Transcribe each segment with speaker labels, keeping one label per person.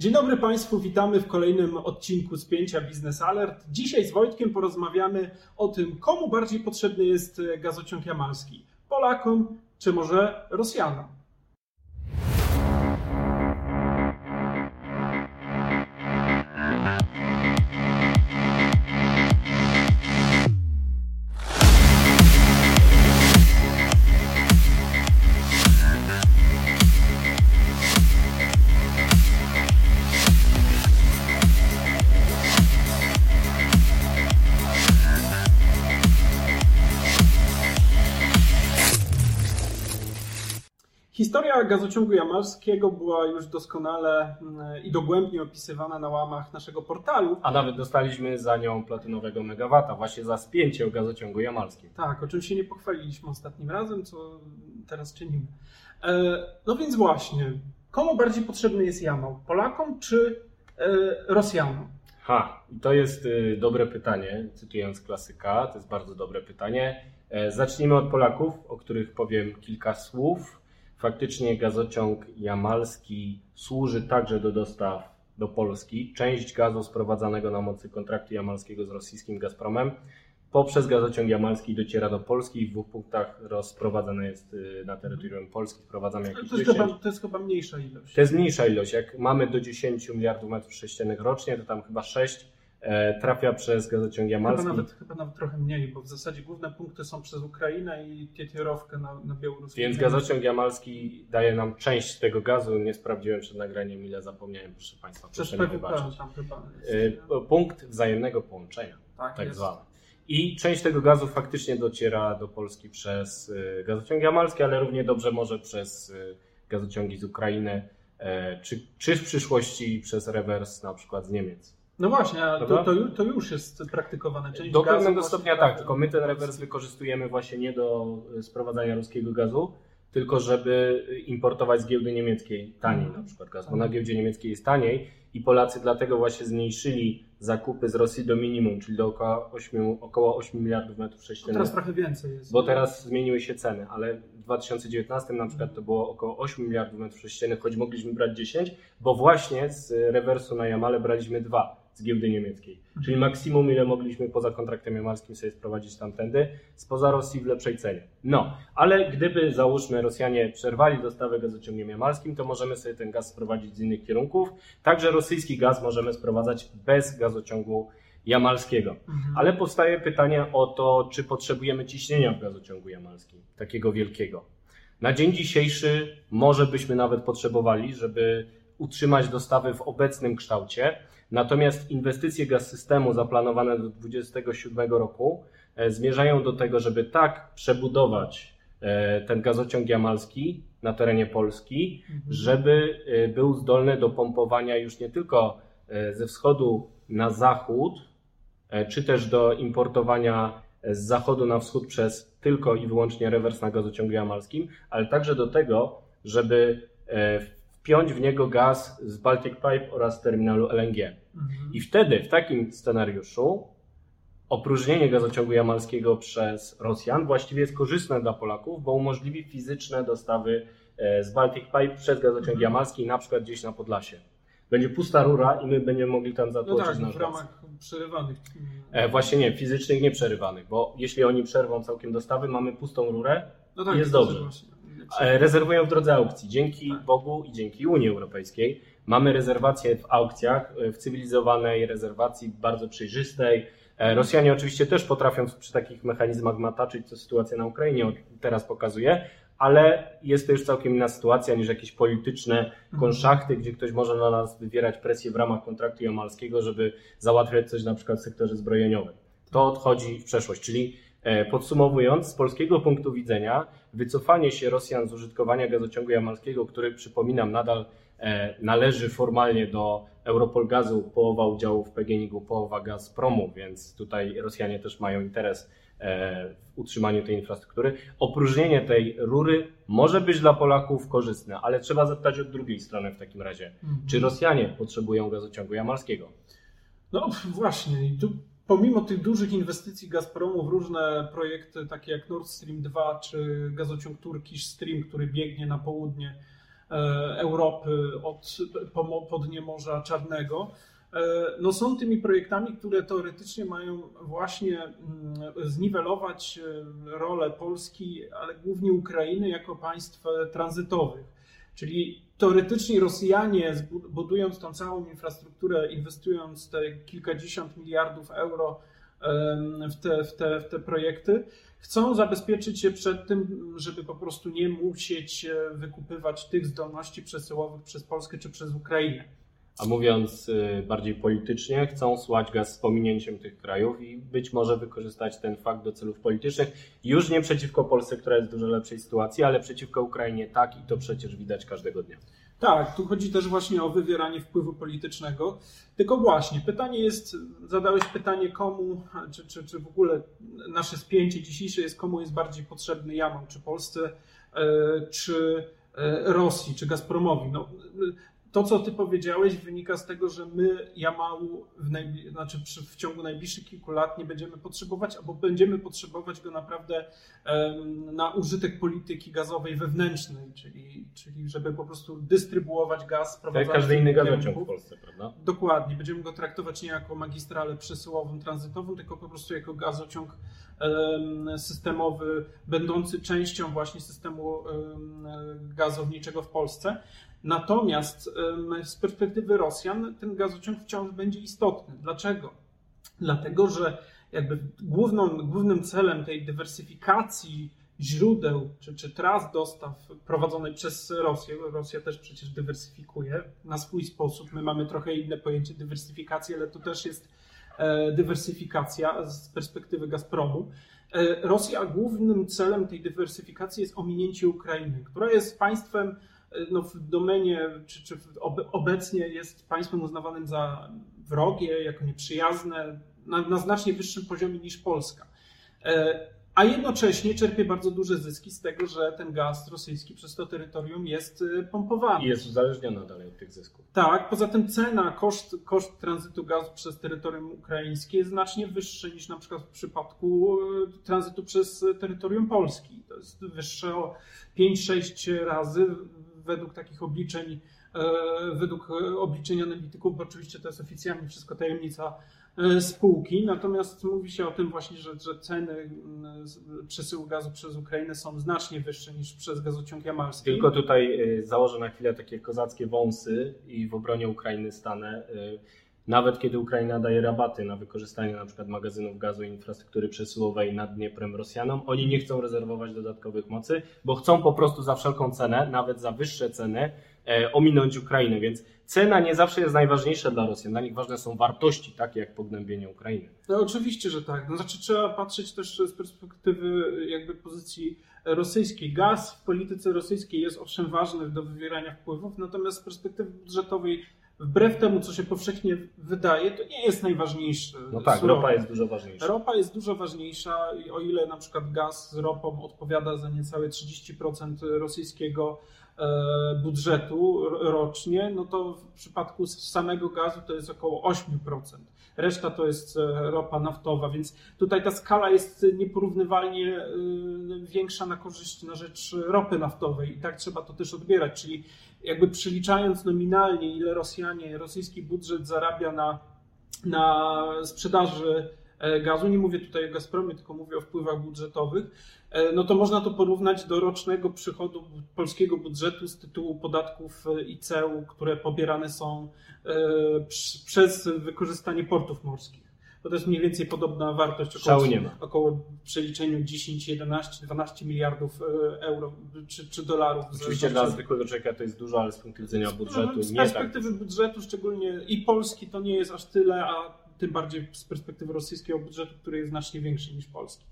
Speaker 1: Dzień dobry Państwu, witamy w kolejnym odcinku Spięcia Business Alert. Dzisiaj z Wojtkiem porozmawiamy o tym, komu bardziej potrzebny jest gazociąg jamalski. Polakom czy może Rosjanom? Gazociągu jamalskiego była już doskonale mm, i dogłębnie opisywana na łamach naszego portalu.
Speaker 2: A nawet dostaliśmy za nią platynowego megawata, właśnie za spięcie o gazociągu jamalskim.
Speaker 1: Tak, o czym się nie pochwaliliśmy ostatnim razem, co teraz czynimy. E, no więc właśnie, komu bardziej potrzebny jest Jamal? Polakom czy e, Rosjanom?
Speaker 2: Ha, i to jest y, dobre pytanie, cytując klasyka, to jest bardzo dobre pytanie. E, zacznijmy od Polaków, o których powiem kilka słów. Faktycznie gazociąg jamalski służy także do dostaw do Polski. Część gazu sprowadzanego na mocy kontraktu jamalskiego z rosyjskim Gazpromem poprzez gazociąg jamalski dociera do Polski i w dwóch punktach rozprowadzane jest y, na terytorium Polski. Wprowadzamy jakieś
Speaker 1: to, jest chyba, to jest chyba mniejsza ilość.
Speaker 2: To jest mniejsza ilość. Jak mamy do 10 miliardów metrów sześciennych rocznie, to tam chyba 6 E, trafia przez gazociąg jamalski.
Speaker 1: Chyba nawet, chyba nawet trochę mniej, bo w zasadzie główne punkty są przez Ukrainę i Tietierowkę na, na Białorusi.
Speaker 2: Więc gazociąg jamalski daje nam część tego gazu. Nie sprawdziłem przed nagraniem, ile zapomniałem, proszę Państwa.
Speaker 1: Przez PWP tam chyba
Speaker 2: jest. E, punkt wzajemnego połączenia, tak, tak zwany. I część tego gazu faktycznie dociera do Polski przez e, gazociąg jamalski, ale równie dobrze może przez gazociągi z Ukrainy, czy, czy w przyszłości przez rewers na przykład z Niemiec.
Speaker 1: No właśnie, to, to, to, już jest praktykowane.
Speaker 2: Część do pewnego stopnia tak, tylko my ten rewers wykorzystujemy właśnie nie do e, sprowadzania ruskiego gazu, tylko żeby importować z giełdy niemieckiej taniej mhm. na przykład gaz, bo na giełdzie niemieckiej jest taniej i Polacy dlatego właśnie zmniejszyli zakupy z Rosji do minimum, czyli do około 8, około 8 miliardów metrów sześciennych.
Speaker 1: Teraz trochę więcej jest.
Speaker 2: Bo teraz zmieniły się ceny, ale w 2019 na przykład to było około 8 miliardów metrów sześciennych, choć mogliśmy brać 10, bo właśnie z rewersu na Jamale braliśmy 2 z giełdy niemieckiej. Czyli maksimum, ile mogliśmy poza kontraktem jamarskim sobie sprowadzić tamtędy, spoza Rosji w lepszej cenie. No, ale gdyby, załóżmy, Rosjanie przerwali dostawę gazociągiem jamarskim, to możemy sobie ten gaz sprowadzić z innych kierunków. Także rosyjski gaz możemy sprowadzać bez gazociągu jamalskiego. Mhm. Ale powstaje pytanie o to, czy potrzebujemy ciśnienia w gazociągu jamalskim, takiego wielkiego. Na dzień dzisiejszy może byśmy nawet potrzebowali, żeby utrzymać dostawy w obecnym kształcie, Natomiast inwestycje gaz systemu zaplanowane do 2027 roku e, zmierzają do tego, żeby tak przebudować e, ten gazociąg jamalski na terenie Polski, mhm. żeby e, był zdolny do pompowania już nie tylko ze wschodu na zachód, czy też do importowania z zachodu na wschód przez tylko i wyłącznie rewers na gazociągu jamalskim, ale także do tego, żeby wpiąć w niego gaz z Baltic Pipe oraz terminalu LNG. Mhm. I wtedy, w takim scenariuszu, opróżnienie gazociągu jamalskiego przez Rosjan właściwie jest korzystne dla Polaków, bo umożliwi fizyczne dostawy e, z Baltic Pipe przez gazociąg mhm. jamalski, na przykład gdzieś na Podlasie. Będzie pusta rura i my będziemy mogli tam zatłoczyć no tak, nasz
Speaker 1: w ramach przerywanych.
Speaker 2: E, właśnie nie, fizycznych nie przerywanych, bo jeśli oni przerwą całkiem dostawy, mamy pustą rurę no tak, jest dobrze. Właśnie. E, rezerwują w drodze aukcji. Dzięki tak. Bogu i dzięki Unii Europejskiej mamy rezerwacje w aukcjach, e, w cywilizowanej rezerwacji, bardzo przejrzystej. E, Rosjanie oczywiście też potrafią przy takich mechanizmach mataczyć, co sytuacja na Ukrainie teraz pokazuje, ale jest to już całkiem inna sytuacja niż jakieś polityczne mhm. konszachty, gdzie ktoś może na nas wywierać presję w ramach kontraktu jamalskiego, żeby załatwiać coś na przykład w sektorze zbrojeniowym. To odchodzi w przeszłość, czyli podsumowując, z polskiego punktu widzenia, wycofanie się Rosjan z użytkowania gazociągu jamalskiego, który przypominam nadal e, należy formalnie do Europol Gazu, połowa udziałów w PGNiG-u, połowa Gazpromu, więc tutaj Rosjanie też mają interes e, w utrzymaniu tej infrastruktury. Opróżnienie tej rury może być dla Polaków korzystne, ale trzeba zapytać od drugiej strony w takim razie. Mhm. Czy Rosjanie potrzebują gazociągu jamalskiego?
Speaker 1: No właśnie, i tu pomimo tych dużych inwestycji Gazpromu w różne projekty, takie jak Nord Stream 2 czy gazociąg Turkish Stream, który biegnie na południe Europy od podnie Morza Czarnego. No są tymi projektami, które teoretycznie mają właśnie mm, zniwelować rolę Polski, ale głównie Ukrainy jako państw tranzytowych. Czyli teoretycznie Rosjanie, budując tą całą infrastrukturę, inwestując te kilkadziesiąt miliardów euro w te, w te, w te projekty, chcą zabezpieczyć się przed tym, żeby po prostu nie musieć e, wykupywać tych zdolności przesyłowych przez Polskę czy przez Ukrainę.
Speaker 2: A mówiąc y, bardziej politycznie, chcą słać gaz z pominięciem tych krajów i być może wykorzystać ten fakt do celów politycznych. Już nie przeciwko Polsce, która jest w dużo lepszej sytuacji, ale przeciwko Ukrainie tak i to przecież widać każdego dnia.
Speaker 1: Tak, tu chodzi też właśnie o wywieranie wpływu politycznego. Tylko właśnie, pytanie jest, zadałeś pytanie komu, czy, czy, czy w ogóle nasze spięcie dzisiejsze jest komu jest bardziej potrzebny Jamon, czy Polsce, e, czy e, Rosji, czy Gazpromowi. No, to, co ty powiedziałeś, wynika z tego, że my Jamału w, najbli- znaczy w ciągu najbliższych kilku lat nie będziemy potrzebować, albo będziemy potrzebować go naprawdę um, na użytek polityki gazowej wewnętrznej, czyli, czyli żeby po prostu dystrybuować gaz.
Speaker 2: Tak jak każdy inny gazociąg w Polsce, prawda?
Speaker 1: Dokładnie. Będziemy go traktować nie jako magistralę przesyłową, tranzytową, tylko po prostu jako gazociąg um, systemowy, będący częścią właśnie systemu um, gazowniczego w Polsce. Natomiast z perspektywy Rosjan ten gazociąg wciąż będzie istotny. Dlaczego? Dlatego, że jakby główną, głównym celem tej dywersyfikacji źródeł czy, czy tras dostaw prowadzonej przez Rosję, Rosja też przecież dywersyfikuje na swój sposób. My mamy trochę inne pojęcie dywersyfikacji, ale to też jest e, dywersyfikacja z perspektywy Gazpromu. E, Rosja głównym celem tej dywersyfikacji jest ominięcie Ukrainy, która jest państwem no, w domenie, czy, czy obecnie jest państwem uznawanym za wrogie, jako nieprzyjazne, na, na znacznie wyższym poziomie niż Polska. E, a jednocześnie czerpie bardzo duże zyski z tego, że ten gaz rosyjski przez to terytorium jest y, pompowany.
Speaker 2: I jest uzależniona dalej od tych zysków.
Speaker 1: Tak, poza tym cena, koszt, koszt tranzytu gazu przez terytorium ukraińskie jest znacznie wyższy niż na przykład w przypadku y, tranzytu przez terytorium Polski. To jest wyższe o 5-6 razy według takich obliczeń, e, według obliczeń analityków, bo oczywiście to jest oficjalnie wszystko tajemnica e, spółki, natomiast mówi się o tym właśnie, że, że ceny przesyłu gazu przez Ukrainę są znacznie wyższe niż przez gazociąg jamalski.
Speaker 2: Tylko tutaj e, założę na chwilę takie kozackie wąsy i w obronie Ukrainy stanę. Nawet kiedy Ukraina daje rabaty na wykorzystanie przykład magazynów gazu i infrastruktury przesyłowej nad Dnieprem Rosjanom, oni nie chcą rezerwować dodatkowych mocy, bo chcą po prostu za wszelką cenę, nawet za wyższe ceny, ominąć Ukrainę. Więc cena nie zawsze jest najważniejsza dla Rosjan. Dla nich ważne są wartości, takie jak pognębienie Ukrainy.
Speaker 1: No oczywiście, że tak. No, znaczy trzeba patrzeć też z perspektywy jakby pozycji rosyjskiej. Gaz w polityce rosyjskiej jest owszem ważny do wywierania wpływów, natomiast z perspektywy budżetowej wbrew temu, co się powszechnie wydaje, to nie jest najważniejsze.
Speaker 2: No tak, ropa jest dużo ważniejsza.
Speaker 1: Ropa jest dużo ważniejsza i o ile na przykład gaz z ropą odpowiada za niecałe 30% rosyjskiego e, budżetu rocznie, no to w przypadku samego gazu to jest około 8%. Reszta to jest e, ropa naftowa, więc tutaj ta skala jest nieporównywalnie e, większa na korzyść na rzecz ropy naftowej i tak trzeba to też odbierać, czyli jakby przeliczając nominalnie, ile Rosjanie, rosyjski budżet zarabia na, na sprzedaży e, gazu, nie mówię tutaj o Gazpromie, tylko mówię o wpływach budżetowych, e, no to można to porównać do rocznego przychodu polskiego budżetu z tytułu podatków i ceł, które pobierane są e, przez wykorzystanie portów morskich to jest mniej więcej podobna wartość,
Speaker 2: około, nie ma.
Speaker 1: około przeliczeniu 10, 11, 12 miliardów e, euro czy, czy dolarów.
Speaker 2: Oczywiście dla zwykłego człowieka to jest dużo, ale z punktu widzenia budżetu no, z
Speaker 1: nie perspektywy tak. budżetu szczególnie i Polski to nie jest aż tyle, a tym bardziej z perspektywy rosyjskiego budżetu, który jest znacznie większy niż polski.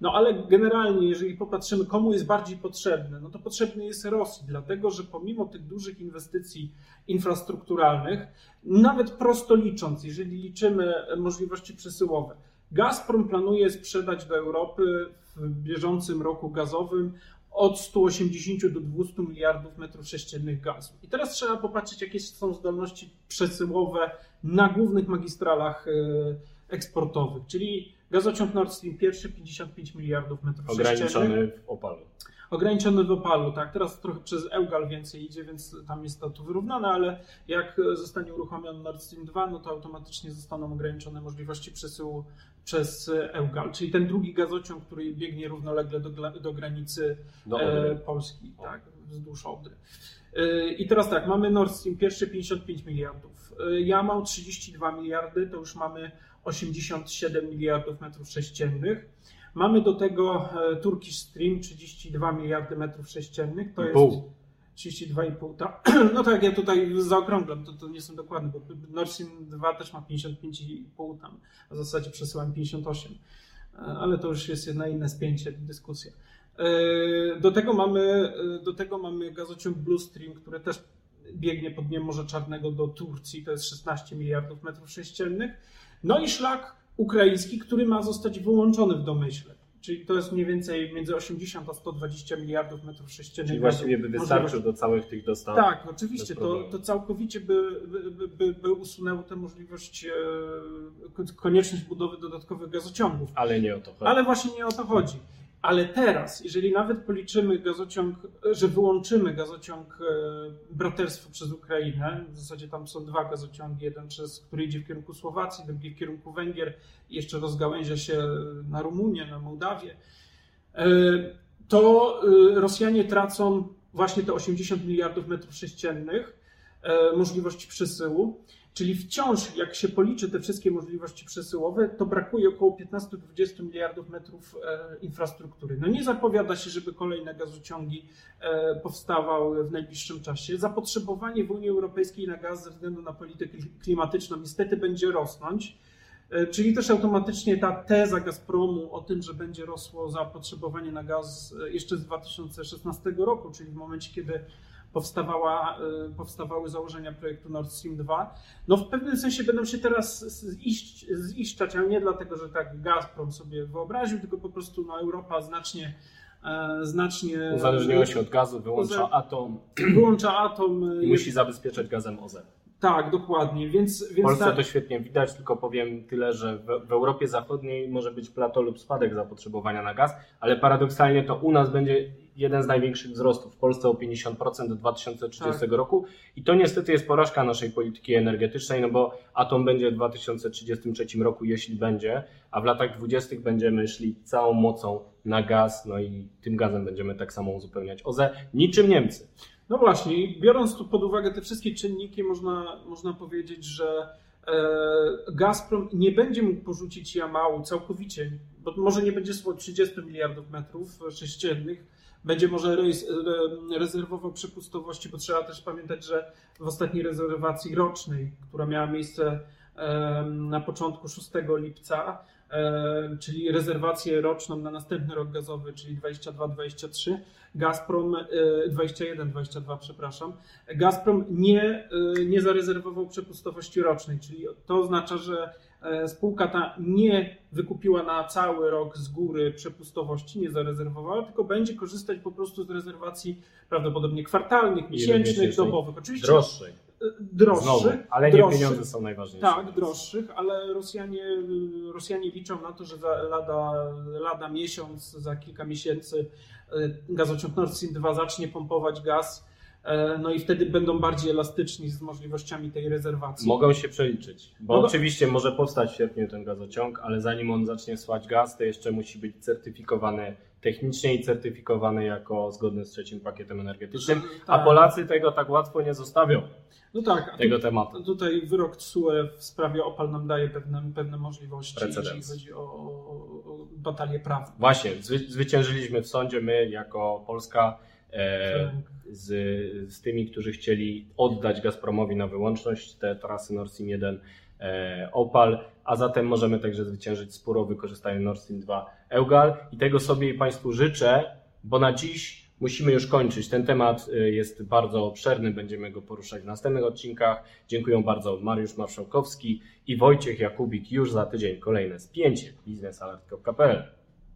Speaker 1: No ale generalnie, jeżeli popatrzymy, komu jest bardziej potrzebny, no to potrzebny jest Rosji, dlatego że pomimo tych dużych inwestycji infrastrukturalnych, nawet prosto licząc, jeżeli liczymy możliwości przesyłowe, Gazprom planuje sprzedać do Europy w bieżącym roku gazowym od 180 do 200 miliardów metrów sześciennych gazu. I teraz trzeba popatrzeć, jakie są zdolności przesyłowe na głównych magistralach e, eksportowych, czyli gazociąg Nord Stream pierwszy 55 miliardów metrów
Speaker 2: Ograniczony w Opalu.
Speaker 1: Ograniczony w opalu, tak. Teraz trochę przez Eugal więcej idzie, więc tam jest to tu wyrównane, ale jak zostanie uruchomiony Nord Stream 2, no to automatycznie zostaną ograniczone możliwości przesyłu przez Eugal, czyli ten drugi gazociąg, który biegnie równolegle do, do granicy do e, Polski, tak, wzdłuż Odry. E, I teraz tak, mamy Nord Stream pierwszy 55 miliardów, e, Jamał 32 miliardy, to już mamy 87 miliardów metrów sześciennych. Mamy do tego e, Turkish Stream 32 miliardy metrów sześciennych, to jest 32,5. No tak, ja tutaj zaokrąglam, to, to nie są dokładne, bo Nord Stream 2 też ma 55,5 tam, a w zasadzie przesyłam 58. E, ale to już jest na inne spięcie, dyskusja. E, do tego mamy, do tego mamy gazociąg Blue Stream, który też biegnie pod dnie Morza Czarnego do Turcji, to jest 16 miliardów metrów sześciennych. No i szlak ukraiński, który ma zostać wyłączony w domyśle. Czyli to jest mniej więcej między 80 a 120 miliardów metrów sześciennych.
Speaker 2: Czyli właściwie by wystarczył do całych tych dostaw.
Speaker 1: Tak, oczywiście. To, to całkowicie by, by, by, by usunęło tę możliwość, e, konieczność budowy dodatkowych gazociągów.
Speaker 2: Ale nie o to chodzi.
Speaker 1: Ale właśnie nie o to chodzi. Ale teraz, jeżeli nawet policzymy gazociąg, że wyłączymy gazociąg e, braterstwo przez Ukrainę, w zasadzie tam są dwa gazociągi, jeden przez, który idzie w kierunku Słowacji, drugi w kierunku Węgier jeszcze rozgałęzia się na Rumunię, na Mołdawię, e, to e, Rosjanie tracą właśnie te 80 miliardów metrów sześciennych możliwości przesyłu. Czyli wciąż, jak się policzy te wszystkie możliwości przesyłowe, to brakuje około 15-20 miliardów metrów e, infrastruktury. No nie zapowiada się, żeby kolejne gazociągi e, powstawały w najbliższym czasie. Zapotrzebowanie w Unii Europejskiej na gaz ze względu na politykę klimatyczną niestety będzie rosnąć. E, czyli też automatycznie ta teza Gazpromu o tym, że będzie rosło zapotrzebowanie na gaz jeszcze z 2016 roku, czyli w momencie, kiedy powstawała, y, powstawały założenia projektu Nord Stream 2, no w pewnym sensie będą się teraz ziszcz, ziszczać, ale nie dlatego, że tak Gazprom sobie wyobraził, tylko po prostu no, Europa znacznie e, znacznie...
Speaker 2: Uzależniła się od gazu, wyłącza atom.
Speaker 1: Wyłącza atom.
Speaker 2: I musi zabezpieczać gazem OZE.
Speaker 1: Tak, dokładnie. Więc,
Speaker 2: więc w Polsce tak... to świetnie widać, tylko powiem tyle, że w, w, Europie Zachodniej może być plato lub spadek zapotrzebowania na gaz, ale paradoksalnie to u nas będzie jeden z największych wzrostów. W Polsce o 50% do 2030 tak. roku i to niestety jest porażka naszej polityki energetycznej, no bo atom będzie w 2033 roku, jeśli będzie, a w latach 20. będziemy szli całą mocą na gaz, no i tym gazem będziemy tak samo uzupełniać OZE, niczym Niemcy.
Speaker 1: No właśnie, biorąc tu pod uwagę te wszystkie czynniki, można, można powiedzieć, że Gazprom nie będzie mógł porzucić Jamału całkowicie, bo może nie będzie 30 miliardów metrów sześciennych, będzie może rezerwował przepustowości, bo trzeba też pamiętać, że w ostatniej rezerwacji rocznej, która miała miejsce na początku 6 lipca, czyli rezerwację roczną na następny rok gazowy, czyli 22-23, Gazprom, 21-22, e, przepraszam, Gazprom nie, e, nie zarezerwował przepustowości rocznej, czyli to oznacza, że e, spółka ta nie wykupiła na cały rok z góry przepustowości, nie zarezerwowała, tylko będzie korzystać po prostu z rezerwacji prawdopodobnie kwartalnych, miesięcznych, dobowych.
Speaker 2: Oczywiście droższej.
Speaker 1: Droższych, Znowu,
Speaker 2: ale nie droższych, pieniądze są najważniejsze.
Speaker 1: Tak, droższych, ale Rosjanie, Rosjanie liczą na to, że za lada, lada miesiąc, za kilka miesięcy E, gazociąg Nord Stream 2 zacznie pompować gaz, e, no i wtedy będą bardziej elastyczni z możliwościami tej rezerwacji.
Speaker 2: Mogą się przeliczyć, bo no oczywiście może powstać w sierpniu ten gazociąg, ale zanim on zacznie słać gaz, to jeszcze musi być certyfikowany technicznie i certyfikowany jako zgodny z trzecim pakietem energetycznym, a tak. Polacy tego tak łatwo nie zostawią. No tak, tego tu, tematu.
Speaker 1: Tutaj wyrok TSUE w sprawie OPAL nam daje pewne, pewne możliwości, Precedens. jeżeli chodzi o, o, batalię prawną.
Speaker 2: Właśnie, zwy, zwyciężyliśmy w sądzie my jako Polska e, tak. z, z tymi, którzy chcieli oddać Gazpromowi na wyłączność te trasy Nord Stream 1 e, Opal, a zatem możemy także zwyciężyć spór o wykorzystanie Nord Stream 2 Eugal i tego sobie Państwu życzę, bo na dziś musimy już kończyć. Ten temat y, jest bardzo obszerny, będziemy go poruszać w następnych odcinkach. Dziękuję bardzo Mariusz Marszałkowski i Wojciech Jakubik już za tydzień kolejne spięcie biznesalert.pl